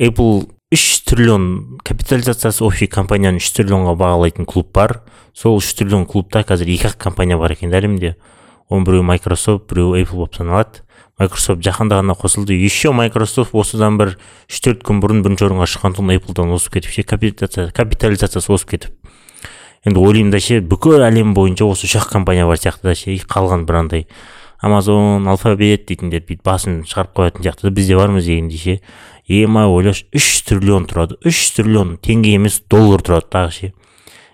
apple үш триллион капитализациясы общий компанияны үш триллионға бағалайтын клуб бар. Сол үш триллион клубта қазір екі ақ компания бар екен әлемде оның біреуі майкрософт біреуі apple болып саналады. Майкрософт жақында ғана қосылды. Еще майкрософт осыдан бір үш төрт күн бұрын бірінші орынға шыққан эпплдан озып кетіп ше капитализациясы озып кетіп. Енді ойлаймын да ше бүкіл әлем бойынша осы үш ақ компания бар сияқты да ше қалған бір андай. Амазон алфабет дейтіндер бүйтіп басын шығарып қоятын сияқты да бізде бармыз дегендей ше. Ема ойлашы үш триллион тұрады үш триллион теңге емес доллар тұрады дағы ше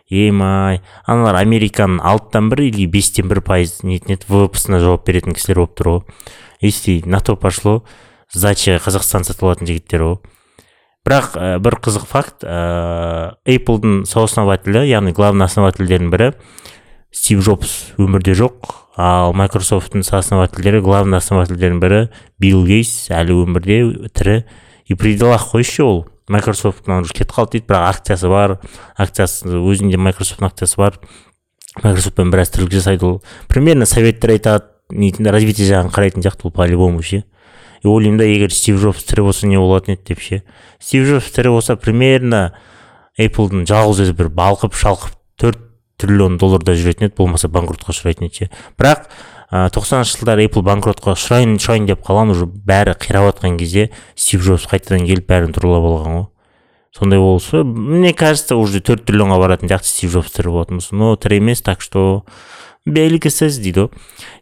емай аналар американың алтыдан бір или бестен бір пайыз нетін еді ввпсына жауап беретін кісілер болып тұр ғой если на то пошло сдача қазақстан сатып алатын жігіттер ғой бірақ ә, бір қызық факт ә, apple сооснователі яғни главный основательдердің бірі стив джобс өмірде жоқ ал майкрософттың соосновательдері главный основательдердің бірі билл гейтс әлі өмірде тірі и при делах қой ол майкрософттан уже кетіп қалды дейді бірақ акциясы бар. Акциясы өзінде майкрософттың акциясы бар. Майкрософтпен біраз тірлік жасайды ол. Примерно советтер айтады нетін развитие жағын қарайтын сияқты ол по любому ше. И ойлаймын да егер стив джобс тірі болса не болатын еді деп ше. Стив джобс тірі болса примерно эпплдың жалғыз өзі бір балқып шалқып төрт триллион долларда жүретін еді. Болмаса банкротқа ұшырайтын еді ше. Бірақ тоқсаныншы жылдары apple банкротқа ұшырайын ұшырайын деп қалған уже бәрі қирап жатқан кезде стив джобс қайтадан келіп бәрін туралап алған ғой. Сондай болса мне кажется уже төрт триллионға баратын сияқты стив джобс тірі болатын болса. Но тірі емес так что белгісіз дейді ғой.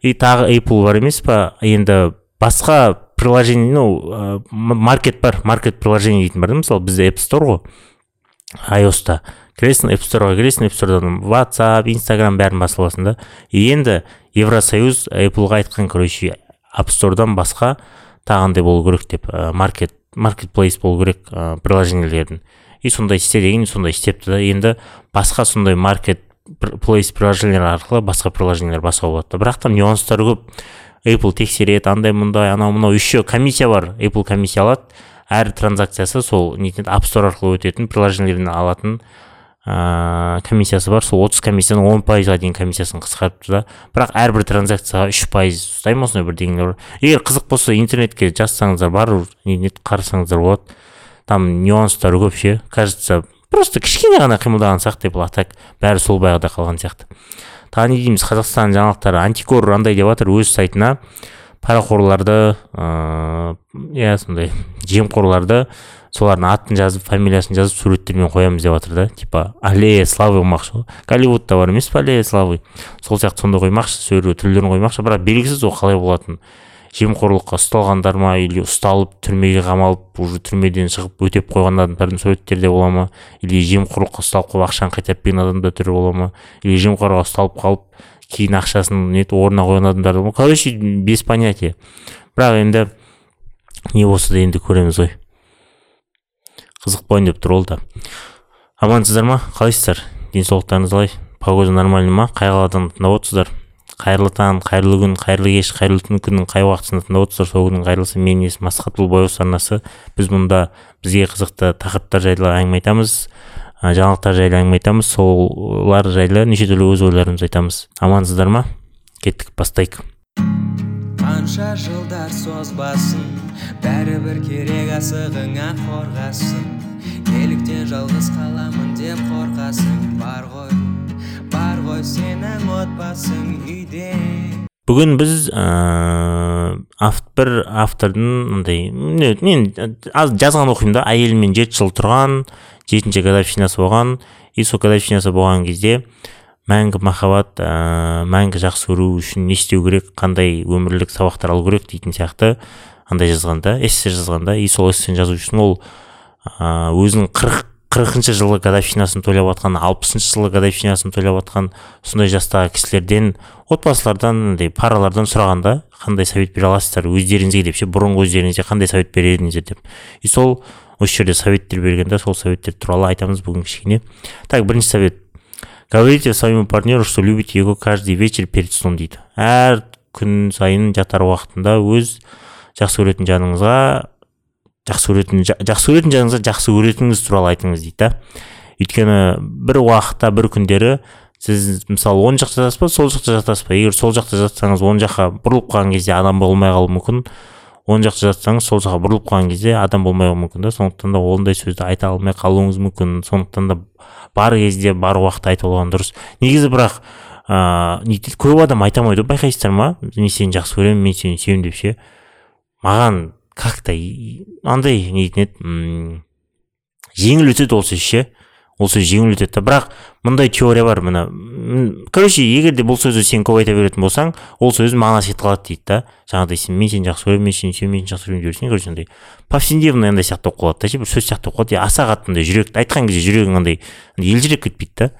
И тағы apple бар емес па? Енді басқа приложение ну маркет бар маркет приложение дейтін бар да мысалы бізде app store ғой iOS-та. Кіресің storeға кіресің storeдан whatsapp инстаграм бәрін басып аласың да енді евросоюз appleға айтқан короче app storeдан басқа тағандай болу керек деп маркет маркетплейс болу керек ә, приложениелердің. И сондай істе деген сондай істепті да. Енді басқа сондай маркет плейс приложениелер арқылы басқа приложениелер басқа болады бірақ та нюанстары көп. Apple тексереді андай мындай анау мынау. Еще комиссия бар. Apple комиссия алады. Әр транзакциясы сол app store арқылы өтетін приложениелерден алатын ыыы комиссиясы бар. Сол отыз комиссияның он пайызға дейін комиссиясын қысқартыпты да. Бірақ әрбір транзакцияға үш пайыз ұстай ма осындай бірдеңелер бар. Егер қызық болса интернетке жазсаңыздар бар нет қарасаңыздар болады. Там нюанстары көп ше. Кажется просто кішкене ғана қимылдаған сияқты а так бәрі сол баяғыда қалған сияқты. Тағы не дейміз? Қазақстан жаңалықтары. Антикор андай деп жатыр өз сайтына парақорларды иә сондай жемқорларды солардың атын жазып фамилиясын жазып суреттермен қоямыз деп жатыр да. Типа аллея славы қылмақшы ғой голливудта бар емес па аллея славы сол сияқты сондай қоймақшы сөре түрлерін қоймақшы. Бірақ белгісіз ол қалай болатыны жемқорлыққа ұсталғандар ма или ұсталып түрмеге қамалып уже түрмеден шығып өтеп қойған адамдардың суреттері де бола ма? Или жемқорлыққа ұсталып қалып ақшаны қайтарып берген адамдар түрі бола ма? Или жемқорға ұсталып қалып кейін ақшасын нетіп орнына қойған адамдар короче без понятия. Бірақ енді не болса да енді көреміз ғой. Қызық болайын деп тұр ол да. Амансыздар ма? Қалайсыздар? Денсаулықтарыңыз қалай? Погода нормальный ма? Қай қаладан тыңдап отырсыздар қайырлы таң қайырлы күн қайырлы кеш қайырлы түн күннің қай уақытысында тыңдап отырсыздар сол күннің қайырлысы менің есімім асхат бұл бояу арнасы. Біз мұнда бізге қызықты тақырыптар жайлы әңгіме айтамыз. Жаңалықтар жайлы әңгіме айтамыз. Солар жайлы неше түрлі өз ойларымызды айтамыз. Амансыздар ма? Кеттік бастайық. Қанша жылдар созбасын бәрібір керек асығыңа қорғасын. Неліктен жалғыз қаламын деп қорқасың бар ғой бар ғой сенің отбасың үйде. Бүгін біз ә, авт, бір автордың андай мен аз жазған оқимын да. Әйелімен жеті жыл тұрған жетінші годовщинасы болған. И сол годовщинасы болған кезде мәңгі махаббат ә, мәңгі жақсы көру үшін не істеу керек қандай өмірлік сабақтар алу керек дейтін сияқты андай жазған да эссе жазған да. И сол эссені жазу үшін ол ә, өзінің қырық қырқыншы жылғы годовщинасын тойлап жатқан алпысыншы жылғы годовщинасын тойлап жатқан сондай жастағы кісілерден отбасылардан андай паралардан сұраған да қандай совет бере аласыздар? Өздеріңізге деп ше бұрынғы өздеріңізге қандай совет берер едіңіздер? деп. И сол осы жерде советтер берген сол советтер туралы айтамыз бүгін кішкене. Так бірінші совет. Говорите своему партнеру что любите его каждый вечер перед сном дейді. Әр күн сайын жатар уақытында өз жақсы көретін жаныңызға жақсы көретін жақсы көретін жаныңызға жақсы көретініңіз туралы айтыңыз дейді да. Өйткені бір уақытта бір күндері сіз мысалы оң жақта жатасыз ба сол жақта жатасыз ба? Егер сол жақта жатсаңыз оң жаққа бұрылып қалған кезде адам болмай қалуы мүмкін. Оң жақта жатсаңыз сол жаққа бұрылып қалған кезде адам болмай қалуы мүмкін да. Сондықтан да ондай сөзді айта алмай қалуыңыз мүмкін. Сондықтан да бар кезде бар уақытта айтып алған дұрыс. Негізі бірақ ыыы дейді көп адам айта алмайды ғой байқайсыздар ма? Мен сені жақсы көремін мен сені сүйемін деп ше? Маған как то андай не дейтін еді жеңіл өтеді ол сөз ше ол сөз жеңіл өтеді бірақ мындай теория бар мына короче егер де бұл сөзді сен көп айта беретін болсаң ол сөз мағынасы кетіп қалады дейді да жаңағыдай сен мен сені жақсы көремін мен сені сүйемін мен сені жақсы көремін деп короче андай повседневный андай сияқты болып қалады да ше бір сөз сияқты болып қалады аса қатты андай жүректі айтқан кезде жүрегің андай елжіреп кетпейді да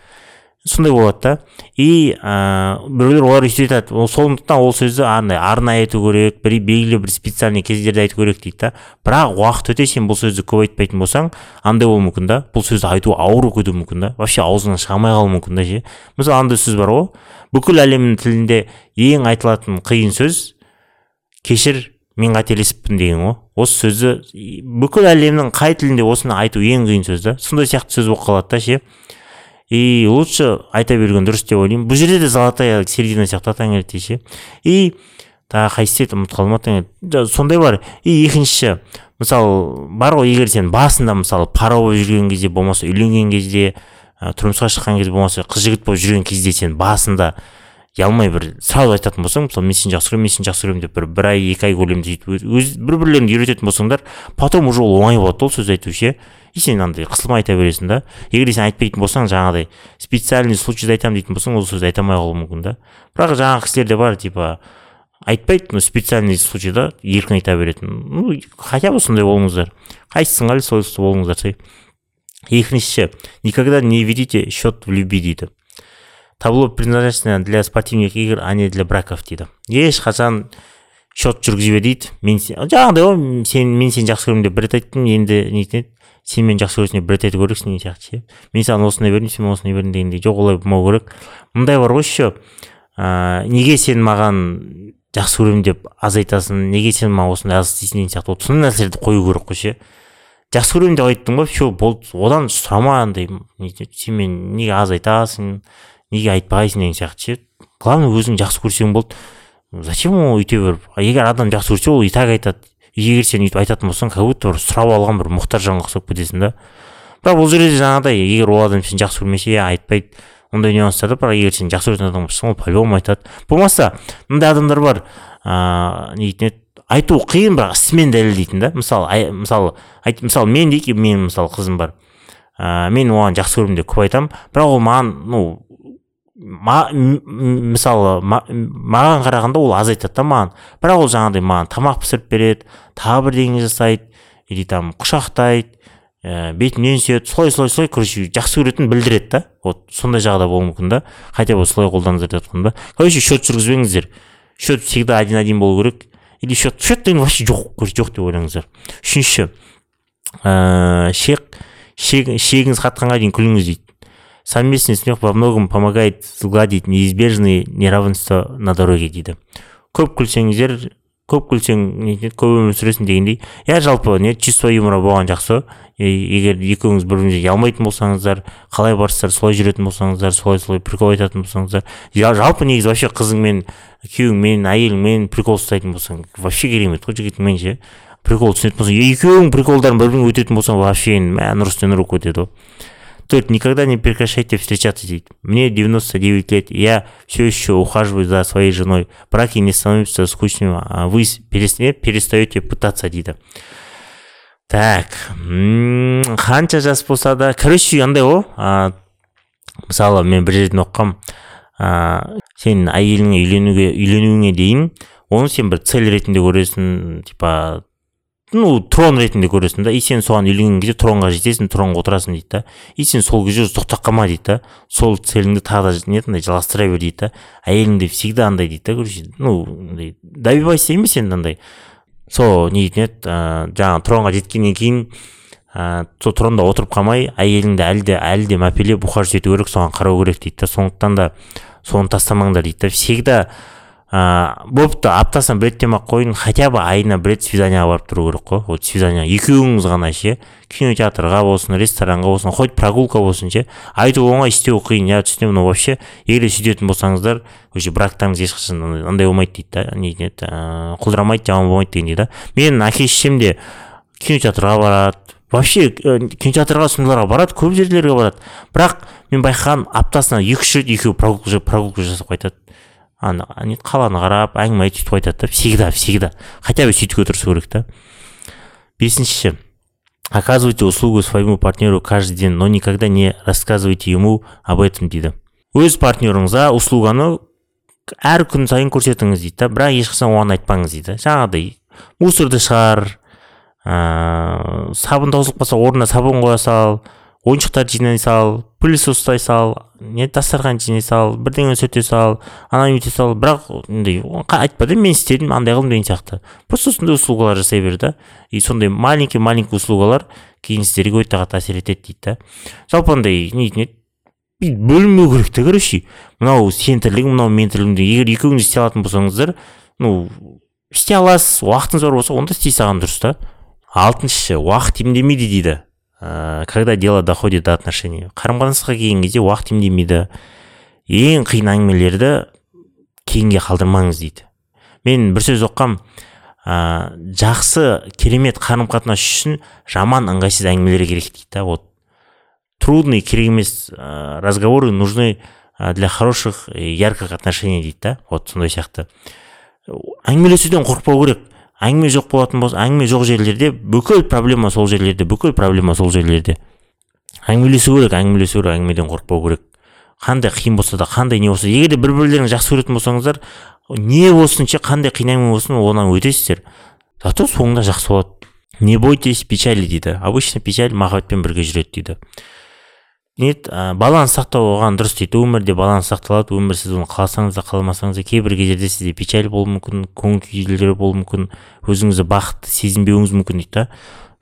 сондай болады да. И ыыы біреулер олар өйстіп айтады ол сондықтан ол сөзді андай арнайы айту керек бір белгілі бір специальный кездерде айту керек дейді да. Бірақ уақыт өте сен бұл сөзді көп айтпайтын болсаң андай болуы мүмкін да. Бұл сөзді айту ауыр кетуі мүмкін да. Вообще аузыңнан шыға алмай қалуы мүмкін да ше. Мысалы андай сөз бар ғой. Бүкіл әлемнің тілінде ең айтылатын қиын сөз кешір мен қателесіппін деген ғой. Осы сөзді бүкіл әлемнің қай тілінде осыны айту ең қиын сөз да. Сондай сияқты сөз болып қалады да ше. И лучше айта берген дұрыс деп ойлаймын. Бұл жерде де золотая середина сияқты таңертең ше. И тағы қайсысы еді ұмытып қалдым сондай бар. И екіншісі мысалы бар ғой егер сен басында мысалы пара болып жүрген кезде болмаса үйленген кезде ә, тұрмысқа шыққан кезде болмаса қыз жігіт болып жүрген кезде сен басында ұялмай бір сразу айтатын болсаң мысалы мен сені жақсы көремін мен сені жақсы көремін деп бір бір ай екі ай көлемінде сөйтіп өз бір бірлеріңді үйрететін болсаңдар потом уже ол оңай болады ол сөзді айту ше. И сен андай қысылмай айта бересің да. Егер сен айтпайтын болсаң жаңағыдай специальный случайда айтамын дейтін болсаң ол сөзді айта алмай қалуы мүмкін да. Бірақ жаңағы кісілер де бар типа айтпайды но специальный случайда еркін айта беретін. Ну хотя бы сондай болыңыздар. Қайсысы ыңғайлы сол болыңыздар ше екіншісі никогда не ведите счет в любви дейді. Табло предназначено для спортивных игр а не для браков дейді. Ешқашан счет жүргізбе дейді мен жаңағыдай ғой сен мен сені жақсы көремін деп бір рет айттым. Енді не еді сен мені жақсы көресің деп бір рет айту керексің деген сияқты ше. Мен саған осындай бердім сен осындай бердің дегендей жоқ олай болмау керек. Мындай бар ғой еще. Ыыы неге сен маған жақсы көремін деп аз айтасың? Неге сен маған осындай аз істейсің деген сияқты. Сондай нәрселерді қою керек қой ше. Жақсы көремін деп айттың ба все болды. Одан сұрама андай сен мен неге аз айтасың? Неге айтпайсың деген сияқты ше. Главное өзің жақсы көрсең болды. Зачем ол өйте беріп? Егер адам жақсы көрсе ол и так айтады. Егер сен өйтіп айтатын болсаң как будто бір сұрап алған бір мұқтаж жанға ұқсап кетесің да бірақ бұл жерде жаңағыдай егер ол адам сені жақсы көрмесе айтпайды. Ондай нюанстар да бірақ егер сен жақсы көретін адам болсаң ол по любому айтады. Болмаса мындай адамдар бар ыыы не дейтін еді? Айту қиын бірақ ісімен дәлелдейтін да. Мысалы мысалы айт, мысалы мен дейік менің мысалы қызым бар. Ыыы мен оған жақсы көремін деп көп айтамын. Бірақ ол маған ну ма, мысалы маған қарағанда ол аз айтады да маған. бірақ ол жаңағыдай маған тамақ пісіріп береді тағы бірдеңе жасайды или там құшақтайды ә, бетімнен сүйеді солай солай солай короче жақсы көретінін білдіреді да. Вот сондай жағдай болуы мүмкін да. Хотя бы солай қолданыңыздар деп жатқаным да. Короче счет жүргізбеңіздер. Счет всегда один один болу керек. Или счет счет деген вообще жоқ жоқ деп ойлаңыздар. Үшінші ыыы шек шегіңіз қатқанға дейін күліңіз дейді. Совместный смех во многом помогает сгладить неизбежные неравенства на дороге дейді көп күлсеңіздер көп күлсең көп өмір сүресің дегендей. Иә жалпы не чувство юмора болған жақсы. Егер екеуіңіз бір біріңізге ұялмайтын болсаңыздар қалай барсыздар солай жүретін болсаңыздар солай солай прикол айтатын болсаңыздар. Жалпы негізі вообще қызыңмен күйеуіңмен әйеліңмен прикол ұстайтын болсаң вообще керемет қой жігітіңмен ше. Прикол түсінетін болсаң екеуің приколдарын бір біріңе өтетін болсаң вообще мә нұр үстіне нұр болып кетеді ғой. Төрт, никогда не прекращайте встречаться, дейді. Мне 99 лет, я все еще ухаживаю за своей женой. Браки не становятся скучными, а вы перестаете пытаться, дейді. Так, қанша жас болса да, короче, андай ғой, мысалы мен бір жерден оқығам, сен әйеліңе үйленуге үйленуіңе дейін оны сен бір цель ретінде көресің типа ну трон ретінде көресің да и сен соған үйленген кезде тронға жетесің тронға отырасың дейді да. И сен сол кезде тоқтап қалма дейді да. Сол целіңді тағы да не андай жалғастыра бер дейді да. Әйеліңде всегда андай дейді да короче. Ну андай добивайся емес енді андай. Сол не дейтін еді ыыы жаңағы тронға жеткеннен кейін ыыы сол тронда отырып қалмай әйеліңді әлі де әлі де мәпелеп ухаживать ету керек соған қарау керек дейді да. Сондықтан да соны тастамаңдар дейді да. Всегда ыыы бопты аптасына бір рет демалып қойдың хотя бы айына бір рет свиданиеға барып тұру керек қой. Вот свидание екеуіңіз ғана ше. Кинотеатрға болсын ресторанға болсын хоть прогулка болсын ше. Айту оңай істеу қиын я түсінемін но вообще егер сөйтетін болсаңыздар уже брактарыңыз ешқашан андай болмайды дейді да. Не еді ыыы құлдырамайды жаман болмайды дегендей да. Менің әке шешем де кинотеатрға барады. Вообще кинотеатрға сондайларға барады көп жерлерге барады. Бірақ мен байқағаным аптасына екі үш рет екеуі прогулка жасап қайтады. Ана не қаланы қарап әңгіме айтып сөйтіп қайтады да всегда всегда. Хотя бы сөйтуге тырысу керек та. Бесінші оказывайте услугу своему партнеру каждый день но никогда не рассказывайте ему об этом дейді. Өз партнеріңізға услуганы әр күн сайын көрсетіңіз дейді да. Бірақ ешқашан оған айтпаңыз дейді жаңағыдай мусорды шығар ыыы сабын таусылып қалса орнына сабын қоя сал ойыншықтарды жинай сал пылесос ұстай сал не дастархан жинай сал бірдеңе сөйте сал ананы өйте сал. Бірақ андай айтпа да мен істедім андай қылдым деген сияқты. Просто сондай услугалар жасай бер да. И сондай маленький маленький услугалар кейін сіздерге өте қатты әсер етеді дейді да. Жалпы андай не дейтін еді? Бөлінбеу керек та короче. Мынау сенің тірлігің мынау менің тірлігім егер екеуіңіз істей алатын болсаңыздар ну істей аласыз уақытыңыз бар болса онда істей салған дұрыс та. Алтыншысы уақыт емдемейді дейді. Ә, когда дело доходит до отношений. Қарым қатынасқа келген кезде уақыт емдемейді. Ең қиын әңгімелерді кейінге қалдырмаңыз дейді. Мен бір сөз оққам ә, жақсы керемет қарым қатынас үшін жаман ыңғайсыз әңгімелер керек дейді да вот. Трудные керек емес ә, разговоры нужны для хороших ярких отношений дейді да вот сондай сияқты. Әңгімелесуден қорықпау керек. Әңгіме жоқ болатын болса әңгіме жоқ жерлерде бүкіл проблема сол жерлерде бүкіл проблема сол жерлерде. Әңгімелесу керек әңгімелесу керек әңгімеден қорықпау керек. Қандай қиын болса да қандай не болса егер де бір бірлеріңізді жақсы көретін болсаңыздар не болсын ше қандай қиын әңгіме болсын одан өтесіздер. Зато соңында жақсы болады. Не бойтесь печали дейді. Обычно печаль махаббатпен бірге жүреді дейді. Не ә, баланс сақтау оған дұрыс дейді. Өмірде баланс сақталады. Өмір сіз оны қаласаңыз да қаламасаңыз да кейбір кездерде сізде печаль болуы мүмкін көңіл күйлер болуы мүмкін өзіңізді бақытты сезінбеуіңіз мүмкін дейді да.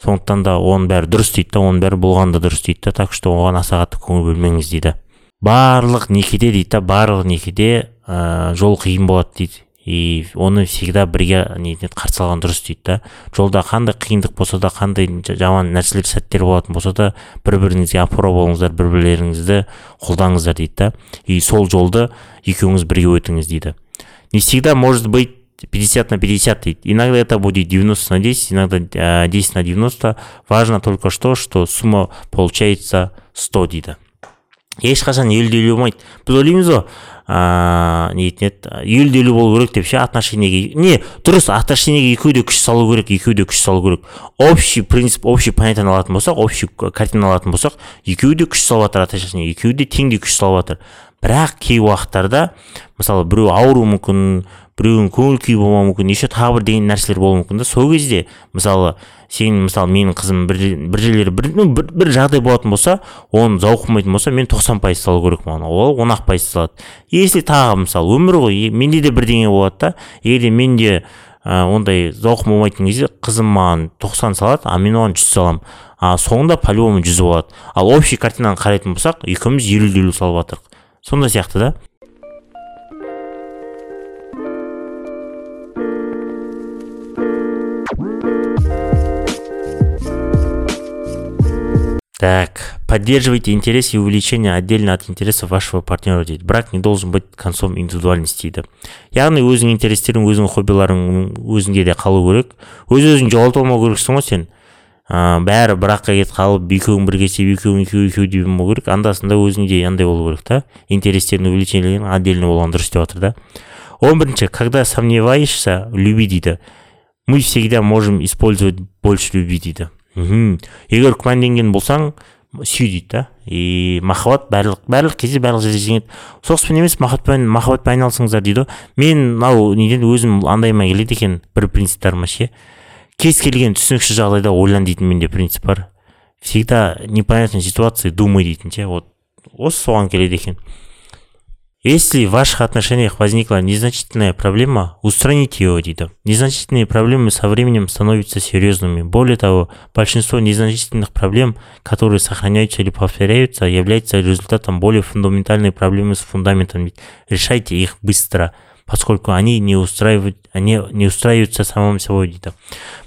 Сондықтан да оның бәрі дұрыс дейді да. Оның бәрі болғаны да дұрыс дейді да. Так что оған аса қатты көңіл бөлмеңіз дейді. Барлық некеде дейді да барлық некеде ә, жол қиын болады дейді. И оны всегда бірге не қарсы алған дұрыс дейді да. Жолда қандай қиындық болса да қандай жаман нәрселер сәттер болатын болса да бір біріңізге опора болыңыздар бір бірлеріңізді қолдаңыздар дейді да. И сол жолды екеуіңіз бірге өтіңіз дейді. Не всегда может быть 50 на 50 дейді. Иногда это будет 90 на 10 иногда 10 на 90 важно только что что сумма получается 100 дейді. Ешқашан елу елу болмайды. Біз ойлаймыз ғой ыыы не дейтін еді елу елу болу керек деп ше отношениеге. Не дұрыс отношениеге екеуі де күш салу керек екеуі де күш салу керек. Общий принцип общий понятиені алатын болсақ общий картина алатын болсақ екеуі де күш салып жатыр отношениеге екеуі де теңдей күш салып жатыр. Бірақ кей уақыттарда мысалы біреу ауруы мүмкін біреуінің көңіл күйі болмауы мүмкін еще тағы бір деген нәрселер болуы мүмкін да. Сол кезде мысалы сен мысалы менің қызым бір, бір жерлері бір, ну, бір, бір жағдай болатын болса оны зауқымайтын болса мен тоқсан пайыз салу керекпін ол он ақ пайыз салады. Если тағы мысалы өмір ғой менде де бірдеңе болады да. Егер де менде ә, ондай зауқым болмайтын кезде қызым маған тоқсан салады а мен оған жүз саламын а соңында по любому жүзі болады. Ал общий картинаны қарайтын болсақ екеуміз елу елу салып жатырмық сондай сияқты да. Так, поддерживайте интерес и увлечение отдельно от интересов вашего партнера. Дейді брак не должен быть концом индивидуальности дейді яғни өзіңнің интерестерің өзіңнің хоббиларың өзіңде де қалу керек. Өз өзіңді жоғалтып алмау керексің ғой сен. Ыыы бәрі бракқа кетіп қалып екеуің бірге істеп екеуің екеу екеу деп болмау керек. Анда санда өзіңде андай болу керек та. Интерестерің увлечениелерің отдельно болған дұрыс деп жатыр да. Он бірінші когда сомневаешься люби дейді. Мы всегда можем использовать больше любви дейді. Мхм. Егер күмәнданген болсаң сүй дейді да. И махаббат барлық барлық кезде барлық жерде жеңеді. Соғыспен емес махаббатпен махаббатпен айналысыңыздар дейді ғой. Мен мынау неден өзім андайыма келеді екен бір принциптарыма ше. Кез келген түсініксіз жағдайда ойлан дейтін менде принцип бар. Всегда непонятной ситуации думай дейтін ше. Вот осы соған келеді екен. Если в ваших отношениях возникла незначительная проблема, устраните ее, дейді. Незначительные проблемы со временем становятся серьезными. Более того, большинство незначительных проблем, которые сохраняются или повторяются, являются результатом более фундаментальной проблемы с фундаментом. Решайте их быстро. поскольку они не устраивают они не устраиваются самим собой дейді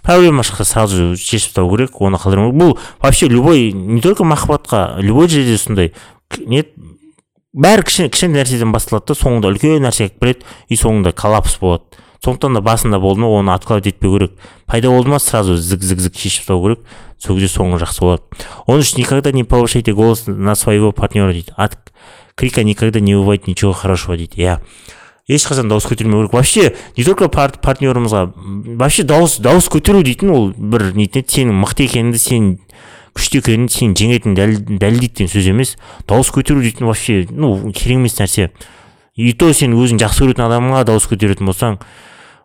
проблема шықса сразу шешіп тастау керек оны қалдырмау бұл вообще любой не только махаббатқа любой жерде сондай не бәрі кішкене кішкене нәрседен басталады да соңында үлкен нәрсе алып келеді и соңында коллапс болады. Сондықтан да басында болды ма оны откладывать етпеу керек. Пайда болды ма сразу зік зік зік шешіп тастау керек. Сол кезде соңы жақсы болады. Он үшін никогда не повышайте голос на своего партнера дейді. От крика никогда не бывает ничего хорошего дейді. Иә. Ешқашан дауыс көтермеу керек. Вообще не только партнерымызға вообще дауыс дауыс көтеру дейтін ол бір нетін сенің мықты екеніңді сен күшті екенін сен жеңетінін дәлелдейді деген сөз емес. Дауыс көтеру дейтін вообще ну керек емес нәрсе. И то сен өзің жақсы көретін адамға дауыс көтеретін болсаң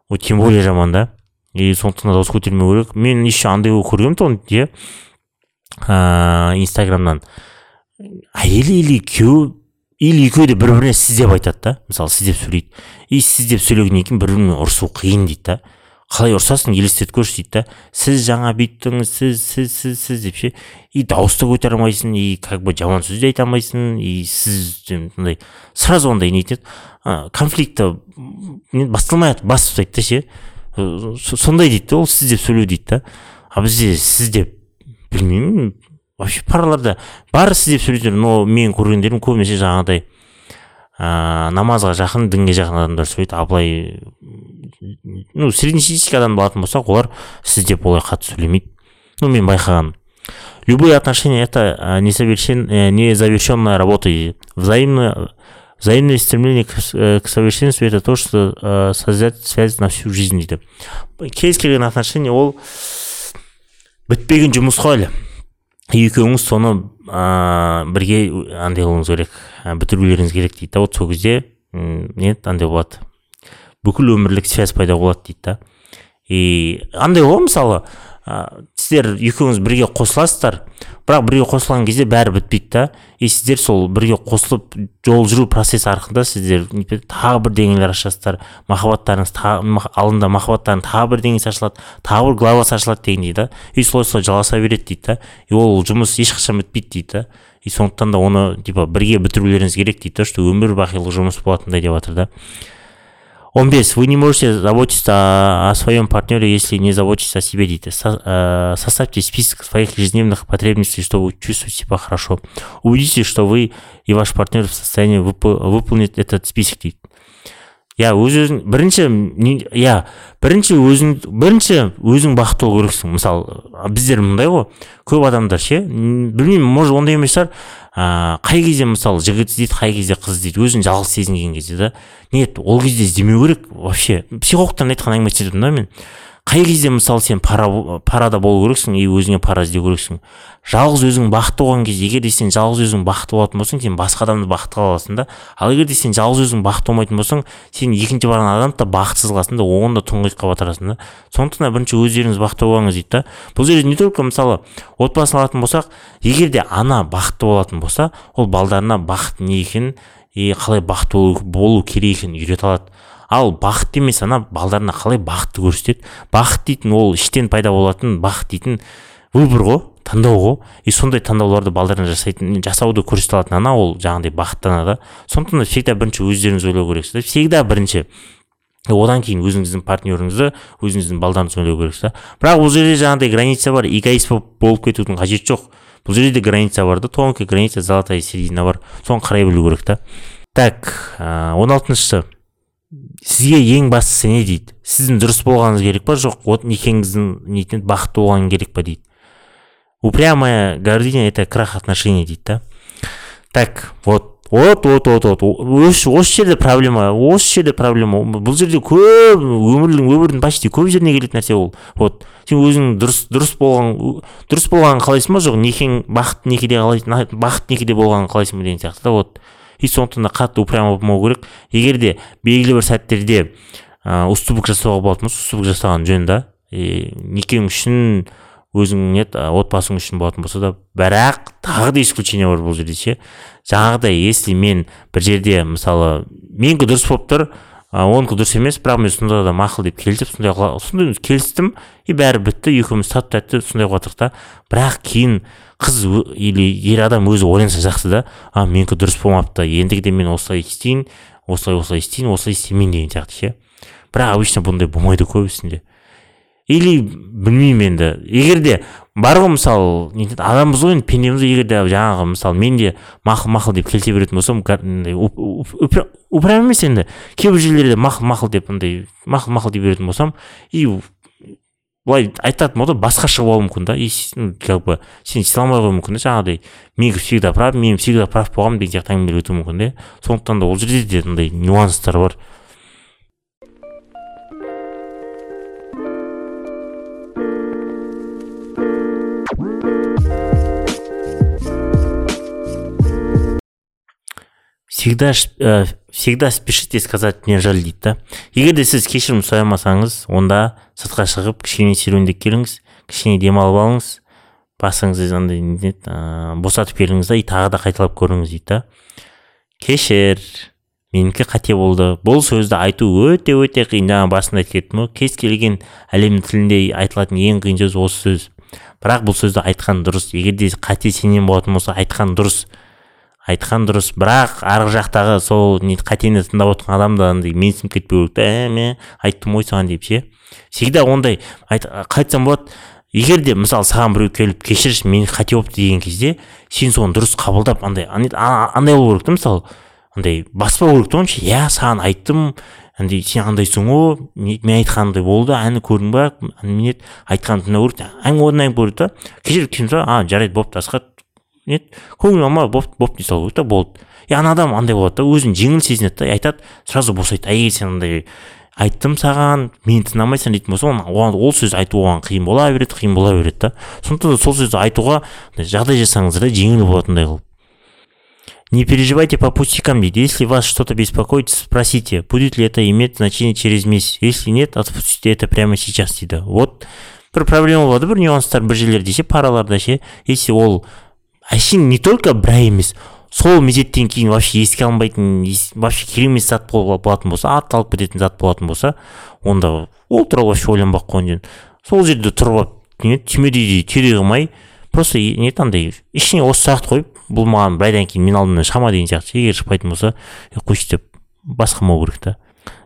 ол тем более жаман да. И сондықтан дауыс көтермеу керек. Мен еще андай көргенмін то иә инстаграмнан. Әйелі или күйеуі или екеуі де бір біріне сіз деп айтады да. Мысалы сіз деп сөйлейді. И сіз деп сөйлегеннен кейін бір бірімен ұрысу қиын дейді да. Қалай ұрысасың елестетіп көрші дейді да. Сіз жаңа бүйттіңіз сіз сіз сіз сіз деп ше. И дауысты көтере алмайсың и как бы жаман сөз де айта алмайсың и сіз мындай сразу андай нетеді конфликті басталмай ақ басып тастайды да ше. Сондай дейді да ол сіз деп сөйлеу дейді да. А бізде сіз деп білмеймін вообще параларда бәрі сіз деп сөйлейді но мен көргендерім көбінесе жаңағыдай ыыы намазға жақын дінге жақын адамдар сөйлейді. А былай ну среднестатистический адам алатын болсақ олар сіз деп олай қатты сөйлемейді. Ну мен байқағаным любые отношения это несовершен, незавершенная работа. Взаимное взаимное стремление к, к совершенству это то что ә, связь на всю жизнь. Дейді кез келген отношение ол бітпеген жұмыс қой әлі екеуіңіз соны ә, бірге андай қылуыңыз керек. Бітірулеріңіз керек дейді да. Вот сол кезде не андай болады. Бүкіл өмірлік связь пайда болады дейді да. И андай ғой мысалы сіздер екеуіңіз бірге қосыласыздар. Бірақ бірге қосылған кезде бәрі бітпейді да. И сіздер сол бірге қосылып жол жүру процесі арқында сіздер тағы бір деңгейлер ашасыздар. Махаббаттарыңыз алдында махаббаттарың тағы бір деңгейесі ашылады тағы бір главасы ашылады дегендей да. И солай солай жалғаса береді дейді да. И ол жұмыс ешқашан бітпейді дейді да. И сондықтан да оны типа бірге бітірулеріңіз керек дейді да что өмір бақилық жұмыс болатындай деп жатыр да. Он бес вы не можете заботиться о, о своем партнере если не заботитесь о себе дейді Со, э, составьте список своих ежедневных потребностей чтобы чувствовать себя хорошо. Убедитесь что вы и ваш партнер в состоянии выпол выполнить этот список дейді иә өз өзің бірінші иә бірінші өзің бірінші өзің бақытты болу керексің. Мысалы біздер мындай ғой. Көп адамдар ше білмеймін может ондай емес шығар. Ыыы қай кезде мысалы жігіт іздейді қай кезде қыз іздейді өзін жалғыз сезінген кезде да. Нет ол кезде іздемеу керек вообще. Психологтардың айтқан айтып да мен. Қай кезде мысалы сен пара парада болу керексің и өзіңе пара іздеу керексің? Жалғыз өзің бақытты болған кезде егер де сен жалғыз өзің бақытты болатын болсаң сен басқа адамды бақытты қыла аласың да. Ал егер де сен жалғыз өзің бақытты болмайтын болсаң сен екінші барған адамды да бақытсыз қыласың да оған да тұңғиыққа батырасың да. Сондықтан да бірінші өздеріңіз бақытты болыңыз дейді да. Бұл жерде не только мысалы отбасын алатын болсақ егер де ана бақытты болатын болса ол балдарына бақыт не екенін и қалай бақытты болу керек екенін үйрете алады. Ал бақыт емес ана балдарына қалай бақытты көрсетеді? Бақыт дейтін ол іштен пайда болатын бақыт дейтін выбор ғой таңдау ғой. И сондай таңдауларды балдарына жасайтын жасауды көрсете алатын ана ол жаңағыдай бақытты ана да. Сондықтан да всегда бірінші өздеріңіз ойлау керексіз всегда бірінші. Одан кейін өзіңіздің партнеріңізді өзіңіздің балдарыңызды ойлау керексіз да. Бірақ бұл жерде жаңағыдай граница бар эгоист болып кетудің қажеті жоқ. Бұл жерде де граница бар да тонкая граница золотая середина бар. Соны қарай білу керек та. Так он алтыншысы. Сізге ең бастысы не дейді? Сіздің дұрыс болғаныңыз керек па? Жоқ вот некеңіздің нетін бақытты болғаны керек па дейді. Упрямая гордыня это крах отношений дейді да. Так вот вот вот вот вот. Осы жерде проблема осы жерде проблема. Бұл жерде көп өмірдің өмірдің почти көп жеріне келетін нәрсе ол. Вот. Сен өзің дұрыс дұрыс болған дұрыс болғанын қалайсың ба? Жоқ некең бақытты некеде қалайсың бақытты некеде болғанын қалайсың ба деген сияқты да вот. И сондықтан да қатты упрямый болмау керек. Егер де белгілі бір сәттерде ә, уступок жасауға болатын болса уступок жасаған жөн да и некең үшін өзің не отбасың үшін болатын болса да бірақ тағы да исключение бар бұл жерде ше. Жаңағыдай если мен бір жерде мысалы менікі дұрыс болып тұр дұрыс емес бірақ мен сонда да мақұл деп келісіп сондай сондай келістім и бәрі бітті екеуміз тату тәтті сондай қылып да бірақ кейін қыз или ер адам өзі ойланса жақсы да а менікі дұрыс болмапты ендігіде мен осылай істейін осылай осылай істейін осылай істемейін деген сияқты ше бірақ обычно бұндай болмайды көбісінде или білмеймін енді егер де бар ғой мысалы не дейді адамбыз ғой енді пендеміз ғой егер де жаңағы мысалы мен де мақұл мақұл деп келте беретін болсам упрям емес енді кейбір жерлерде мақұл мақұл деп андай мақұл мақұл дей беретін болсам и былай айтатын болды басқаша болуы мүмкін да. И как бы сен істей алмай қоюы мүмкін да. Жаңағыдай мен всегда прав мен всегда прав болғанмын деген сияқты әңгімелер өтуі мүмкін да сондықтан да ол жерде де андай нюанстар бар. Всегда э, всегда спешите сказать мне жаль дейді да? Егер де сіз кешірім сұрай алмасаңыз онда сыртқа шығып кішкене серуендеп келіңіз кішкене демалып алыңыз басыңызды андай не еді босатып келіңіз да и тағы да қайталап көріңіз дейді да. Кешір. Менікі қате болды. Бұл сөзді айту өте өте қиын. Жаңа басында айтып кеттім ғой кез келген әлем тілінде айтылатын ең қиын сөз осы сөз. Бірақ бұл сөзді айтқан дұрыс. Егер де қате сенен болатын болса айтқан дұрыс. Айтқан дұрыс. Бірақ арғы жақтағы сол не қатені тыңдап отырған адам да андай менсініп кетпеу керек та ә мен айттым ғой саған деп ше. Всегда ондай айт, қайтсам болады. Егер де мысалы саған біреу келіп кешірші мен қате болыпты деген кезде сен соны дұрыс қабылдап андай андай болу керек та мысалы. Андай баспау керек та оны иә саған айттым андай сен андайсың ғой мен айтқанымдай болды әні көрдің ба? Не айтқанын тыңдау керек әңгіме одан керек та кешір а жарайды бопты асхат не көңіл боп дей салу керек та болды и ана адам андай болады да өзін жеңіл сезінеді да. Айтады сразу босайды. Егер сен андай айттым саған мені тыңдамайсың дейтін болса оған ол сөз айту оған қиын бола береді қиын бола береді да. Сондықтан да сол сөзді айтуға жағдай жасаңыздар да жеңіл болатындай қылып. Не переживайте по пустякам дейді. Если вас что то беспокоит спросите будет ли это иметь значение через месяц. Если нет отпустите это прямо сейчас дейді. Вот. Бір проблема болады бір нюанстар бір жерлерде ше параларда ше. Если ол әшейін не только бір ай емес сол мезеттен кейін вообще еске алмайтын вообще керек зат болатын болса атталып кететін зат болатын болса онда ол туралы вообще ойланбай ақ қойған жөн сол жерде тұрып алып не түймедей тере қылмай просто не андай ішіне осы сұрақты қойып бұл маған бір айдан кейін мен алдымнан шыға ма деген сияқты егер шықпайтын болса қойшы деп басқармау керек та.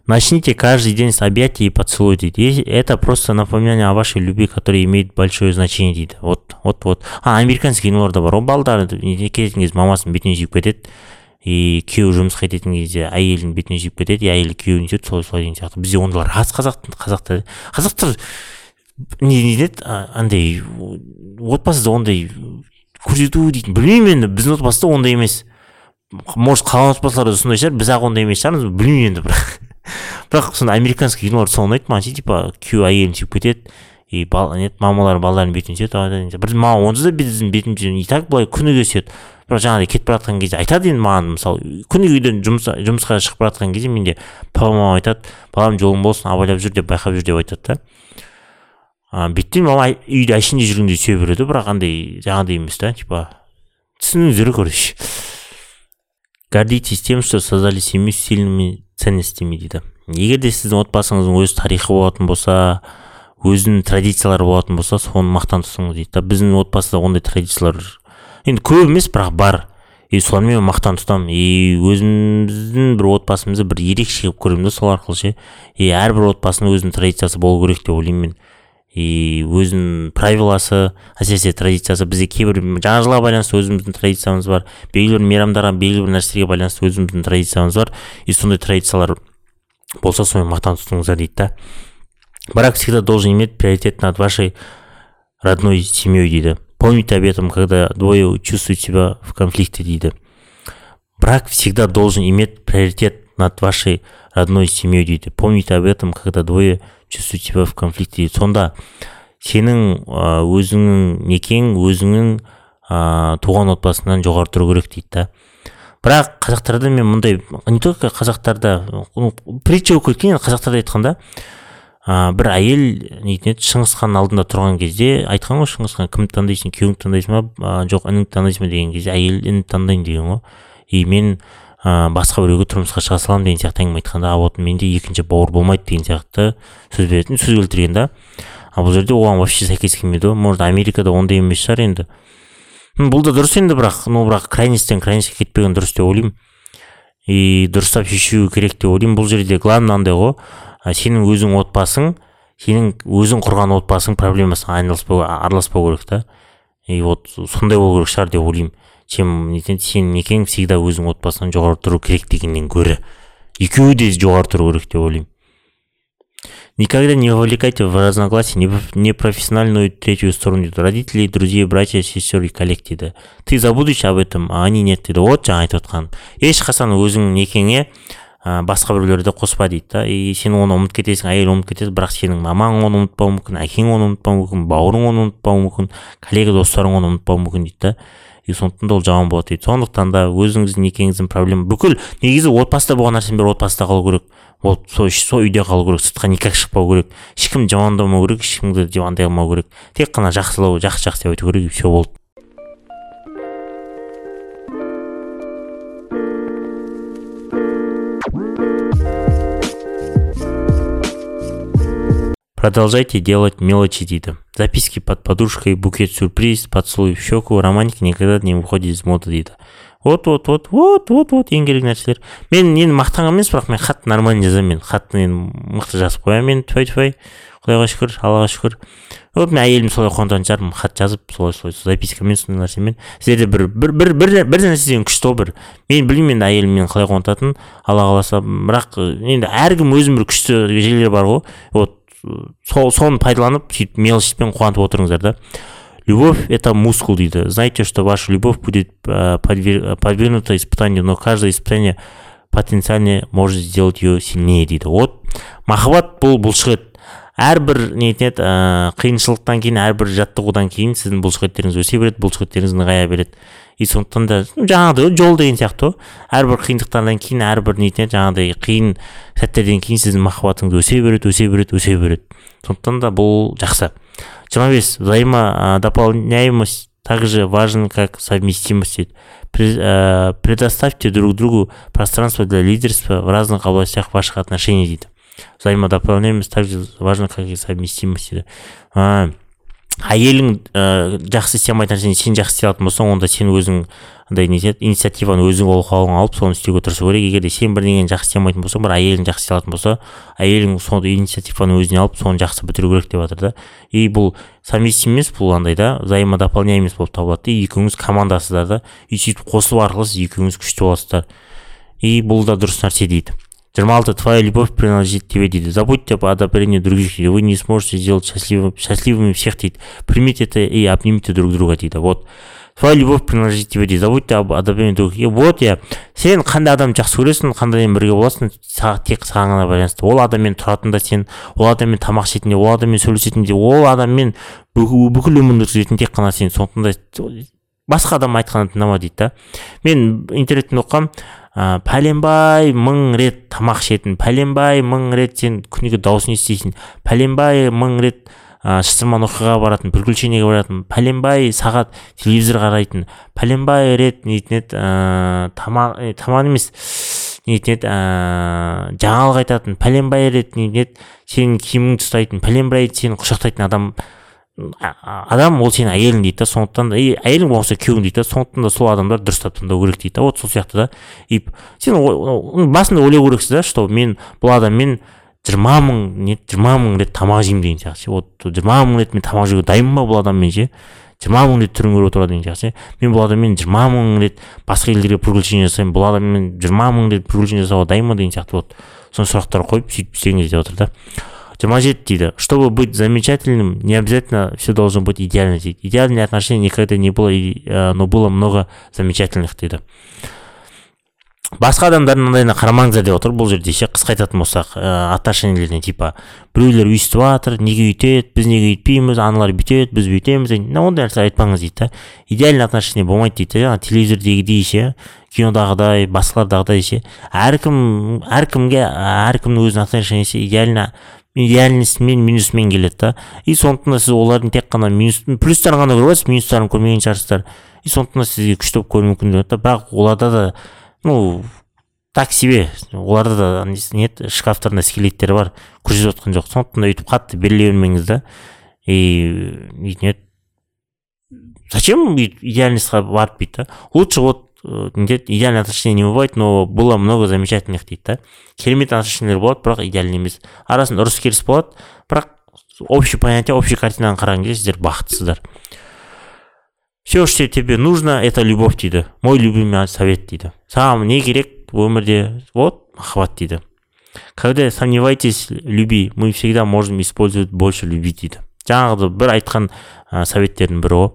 Начните каждый день с объятий и поцелуй, дейді. Это просто напоминание о вашей любви, которая имеет большое значение, дейді. Вот, вот, вот. А, американский киноларда бар. Ол балдар кететін кезде мамасының бетінен сүйіп кетеді. и күйеуі жұмысқа кететін кезде әйелінің бетінен сүйіп кетеді и әйелі күйеуін сүйеді солай солай деген сияқты бізде ондайлар рас қазақ қазақта қазақтар не деді андай отбасыда ондай көрсету дейтін білмеймін енді біздің отбасыда ондай емес может қалған отбасыларда сондай шығар біз ақ ондай емес шығармыз білмеймін енді бірақ бірақ сондай американский кинолар сол ұнайды маған ше типа күйеуі әйелін сүйіп кетеді и не мамалар балаларының бетінен сүйеді бір маған онсыз да біздің бетімізден и так былай күніге сүйеді бірақ жаңағыдай кетіп бара жатқан кезде айтады енді маған мысалы күніге үйден жұмыс жұмысқа шығып бара жатқан кезде менде папа мама айтады балам жолың болсын абайлап жүр деп байқап жүр деп айтады да. А мама үйде әшейінде жүргенде сүйе береді бірақ андай жаңағыдай емес та типа түсініңіздер короче. Гордитесь тем что создали семью с сильными ценностями дейді. Егер де сіздің отбасыңыздың өз тарихы болатын болса өзінің традициялары болатын болса соны мақтан тұтыңыз дейді. Біздің отбасыда ондай традициялар енді көп емес бірақ бар. И сонымен мақтан тұтамын. И өзіміздің бір отбасымызды бір ерекше қылып көремін да сол арқылы ше. И әрбір отбасының өзінің традициясы болу керек деп ойлаймын мен. И өзінің правиласы әсіресе традициясы бізде кейбір жаңа жылға байланысты өзіміздің традициямыз бар. Белгілі бір мейрамдарға белгілі бір нәрселерге байланысты өзіміздің традициямыз бар. И сондай традициялар болса сонымен мақтан тұтыңыздар дейді да. Брак всегда должен иметь приоритет над вашей родной семьей дейді. Помните об этом когда двое чувствуют себя в конфликте дейді. Брак всегда должен иметь приоритет над вашей родной семьей дейді. Помните об этом когда двое чувствует себя в конфликте сонда сенің өзіңнің некең өзіңнің ә, туған отбасыңнан жоғары тұру керек дейді да. Бірақ қазақтарда мен мұндай не только қазақтарда притча болып кеткен қазақтарда айтқанда ә, бір әйел нетін еді шыңғыс ханның алдында тұрған кезде айтқан ғой шыңғыс хан кімді таңдайсың күйеуіңді таңдайсың ба жоқ ініңді таңдайсың ба деген кезде әйел інімді таңдаймын деген ғой. И мен ә, басқа біреуге тұрмысқа шыға саламын деген сияқты әңгіме айтқанда а вот менде екінші бауыр болмайды деген сияқты сөз беретін сөз келтірген да. А бұл жерде оған вообще сәйкес келмейді ғой. Может америкада ондай емес шығар енді. Бұл да дұрыс енді бірақ. Ну бірақ крайностьтен крайностьке кетпеген дұрыс деп ойлаймын. И дұрыстап шешу керек деп ойлаймын. Бұл жерде главный андай ғой. Сенің өзің отбасың сенің өзің құрған отбасың проблемасына айналыспау араласпау керек та. И вот сондай болу керек шығар деп ойлаймын. Чем сенің некең всегда өзің отбасыңнан жоғары тұру керек дегеннен гөрі. Екеуі де жоғары тұру керек деп ойлаймын. Никогда не вовлекайте в разногласия непрофессиональную третью сторону. Дейді родителей друзей братья сестер и коллег дейді ты забудешь об этом а они нет дейді вот жаңа айтып отқан. Ешқашан өзің некеңе ә, басқа біреулерді қоспа дейді да. И сен оны ұмытып кетесің әйел ұмытып кетеді бірақ сенің мамаң оны ұмытпауы мүмкін әкең оны ұмытпауы мүмкін бауырың оны ұмытпауы мүмкін коллега достарың оны ұмытпауы мүмкін дейді да. И сондықтан да ол жаман болады дейді. Сондықтан да өзіңіздің некеңіздің проблема бүкіл негізі отбасыда болған нәрсенің бәрі отбасыда қалу керек. Ол сол сол үйде қалу керек сыртқа никак шықпау керек. Ешкімді жамандамау керек ешкімді жамандай алмау керек. Тек қана жақсылау жақсы жақсы деп айту керек и все болды. Продолжайте делать мелочи дейді записки под подушкой букет сюрприз поцелуй в щеку романтика никогда не выходит из моды дейді вот вот вот вот вот вот ең керек нәрселер мен енді мақтанған емес бірақ мен хат нормально жазамын. Мен хатты енді мықты жазып қоямын мен. Тфай тфай құдайға шүкір аллаға шүкір. Вот мен әйелім солай қуантатын шығармын хат жазып солай солай запискамен сондай нәрсемен. Сіздерде бір бір бір бір, бір нәрседен күшті ғой бір. Мен білмеймін енді әйелім мені қалай қуантатынын алла қаласа. Бірақ енді әркім өзінің бір күшті жерлері бар ғой. Вот сол соны пайдаланып сөйтіп мелочьпен қуантып отырыңыздар да. Любовь это мускул дейді. Знаете что ваша любовь будет подвергнута испытанию но каждое испытание потенциально может сделать ее сильнее дейді. Вот махаббат бұл бұлшық ет әрбір не етеді ә, қиыншылықтан кейін әрбір жаттығудан кейін сіздің бұлшықеттеріңіз өсе береді бұлшықеттеріңіз нығая береді. И сондықтан да жаңағыдай жол деген сияқты ғой әрбір қиындықтардан кейін әрбір нетеді жаңағыдай қиын сәттерден кейін сіздің махаббатыңыз өсе береді өсе береді өсе береді. Сондықтан да бұл жақсы. Жиырма бес взаимодополняемость также важен как совместимость дейді. Предоставьте друг другу пространство для лидерства в разных областях ваших отношений дейді. Взаимодополняемость также важно как и совместимость дейді. Әйелің ә, жақсы істей алмайтын нәрсені сен жақсы істей алатын болсаң онда сен өзің андай не етеді инициативаны өзің ол алып соны істеуге тырысу керек. Егер де сен бірдеңені жақсы істей алмайтын болсаң бір әйелің жақсы істей алатын болса әйелің сол инициативаны өзіне алып соны жақсы бітіру керек деп жатыр да. И бұл совместимость бұл андай да взаимодополняемость болып табылады да. Екеуіңіз командасыздар да. И сөйтіп қосылу арқылы сіз екеуіңіз күшті боласыздар. И бұл да дұрыс нәрсе дейді. Жиырма алты твоя любовь принадлежит тебе дейді забудьте об одобрении других вы не сможете сделать счастливым, счастливыми всех дейді примите это и обнимите друг друга дейді вот. Твоя любовь принадлежит тебе дейді забудьте об одобрении других. Вот иә сен қандай адамды жақсы көресің қандаймен бірге боласың тек саған ғана байланысты. Ол адаммен тұратында сен ол адаммен тамақ ішетінде ол адаммен сөйлесетінде ол адаммен бүкіл өміріңді өткізетін тек қана сен. Сондықтан да басқа адам айтқанын тыңдама дейді да. Мен интернеттен оқығанмын ә, пәленбай мың рет тамақ ішетін пәленбай мың рет сен күніге дауысын естисің пәленбай мың рет ә, шытырман оқиғаға баратын приключениеге баратын пәленбай сағат телевизор қарайтын пәленбай рет нетін еді ә, тамақ тамақ емес нетін еді ә, жаңалық айтатын пәленбай рет нетін еді сенің киіміңді ұстайтын пәленбай рет сені құшақтайтын адам адам ол сенің әйелің дейді да сондықтан да әйелің болмаса күйеуің дейді да сондықтан да сол адамдар дұрыстап таңдау керек дейді да вот сол сияқты да. И сен басында ойлау керексіз да что мен бұл адаммен жиырма мың не жиырма мың рет тамақ жеймін деген сияқты вот жиырма мың рет мен тамақ жеуге дайынмын ба бұл адаммен ше? жиырма мың рет түрін көріп отырады деген сияқты мен бұл адаммен жиырма мың рет басқа елдерге приключение жасаймын бұл адаммен жиырма мың рет приключение жасауға дайынмын деген сияқты. Вот сондай сұрақтар қойып сөйтіп істеңіз деп жатыр да. Жеті дейді чтобы быть замечательным не обязательно все должно быть идеально дейді идеальные отношения никогда не было но было много замечательных дейді басқа адамдардың мындайына қарамаңыздар деп отыр. Бұл жерде ше қысқа айтатын болсақ ә, отношениелеріне типа біреулер өйстіп жатыр неге өйтеді біз неге өйтпейміз аналар бүйтеді біз бүйтеміз. Ондай нәрсе айтпаңыз дейді да. Идеальный отношение болмайды дейді жаңағы телевизордегідей ше кинодағыдай басқалардағыдай ше әркім әркімге әркімнің өзінің отношениесі идеально идеальностьмен минусымен келеді да. И сондықтан да сіз олардың тек қана минус плюстарын ғана көріп жатырсыз минустарын көрмеген шығарсыздар. И сондықтан да сізге күшті болып көрінуі мүмкін да. Бірақ оларда да ну так себе. Оларда да не шкафтарында скелеттер бар көрсетіп жатқан жоқ. Сондықтан да өйтіп қатты беріле бермеңіз да. И не зачем идеальностьқа барып дейді да лучше вот э, не дейді идеальное отношение не бывает но было много замечательных дейді да? Керемет отношениялер болады бірақ идеальный емес. Арасында ұрыс керіс болады бірақ общий понятие общий картинаны қараған кезде сіздер бақыттысыздар все что тебе нужно это любовь дейді. Мой любимый совет дейді. Саған не керек өмірде? Вот махаббат дейді. Когда сомневаетесь люби мы всегда можем использовать больше любви дейді. Жаңағы бір айтқан ә, советтердің бірі ғой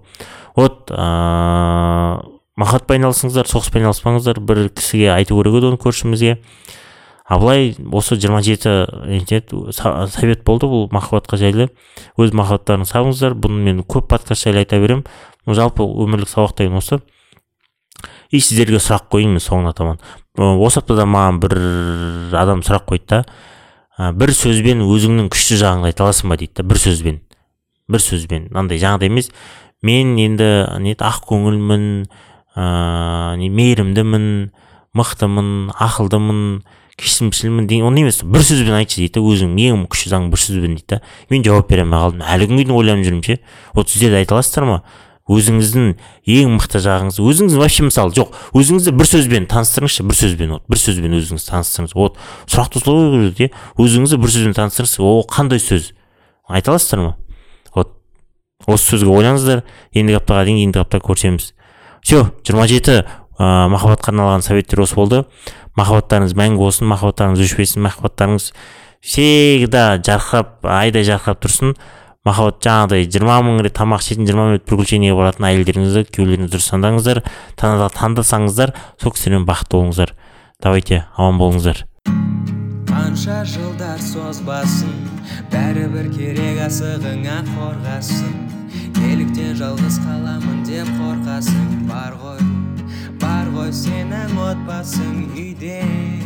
вот ыыы махаббатпен айналысыңыздар соғыспен айналыспаңыздар бір кісіге айту керек еді оны көршімізге. А былай осы жиырма жеті совет болды бұл махаббатқа жайлы. Өз махаббаттарыңызды сағыңыздар бұны мен көп подкаст жайлы айта беремін. Жалпы өмірлік сабақ деген осы и сіздерге сұрақ қояйын мен соңына таман. Осы аптада маған бір адам сұрақ қойды да бір сөзбен өзіңнің күшті жағыңды айта аласың ба? дейді да бір сөзбен. Бір сөзбен. Мынандай жаңағыдай емес. Мен енді не ақ көңілмін ыыы мейірімдімін мықтымын ақылдымын кешірімшілмін деген оны емес. Бір сөзбен айтшы дейді да өзіңнің ең күшті заңың бір сөзбен дейді да мен жауап бере алмай қалдым. Әлі күнге дейін ойланып жүрмін ше. Вот сіздер де айта аласыздар ма? Өзіңіздің ең мықты жағыңыз өзіңіз вообще мысалы жоқ өзіңізді бір сөзбен таныстырыңызшы бір сөзбен вот бір сөзбен өзіңізді таныстырыңыз. Вот сұрақты солай иә өзіңізді бір сөзбен таныстырыңыз. Ол қандай сөз? Айта аласыздар ма? Вот осы сөзге ойлаңыздар ендігі аптаға дейін ендігі аптада көрісеміз все жиырма жеті махаббатқа арналған советтер осы болды. Махаббаттарыңыз мәңгі болсын махаббаттарыңыз өшпесін махаббаттарыңыз всегда жарқырап айдай жарқырап тұрсын. Махаббат жаңағыдай жиырма мың рет тамақ ішетін жиырма минут приключениеге баратын әйелдеріңізді күйеулеріңізді дұрыс таңдаңыздар таңдасаңыздар сол кісілермен бақытты болыңыздар. Давайте аман болыңыздар. Қанша жылдар созбасын бәрібір керек асығыңа қорғасын. Неліктен жалғыз қаламын деп қорқасың. Бар ғой бар ғой сенің отбасың үйде.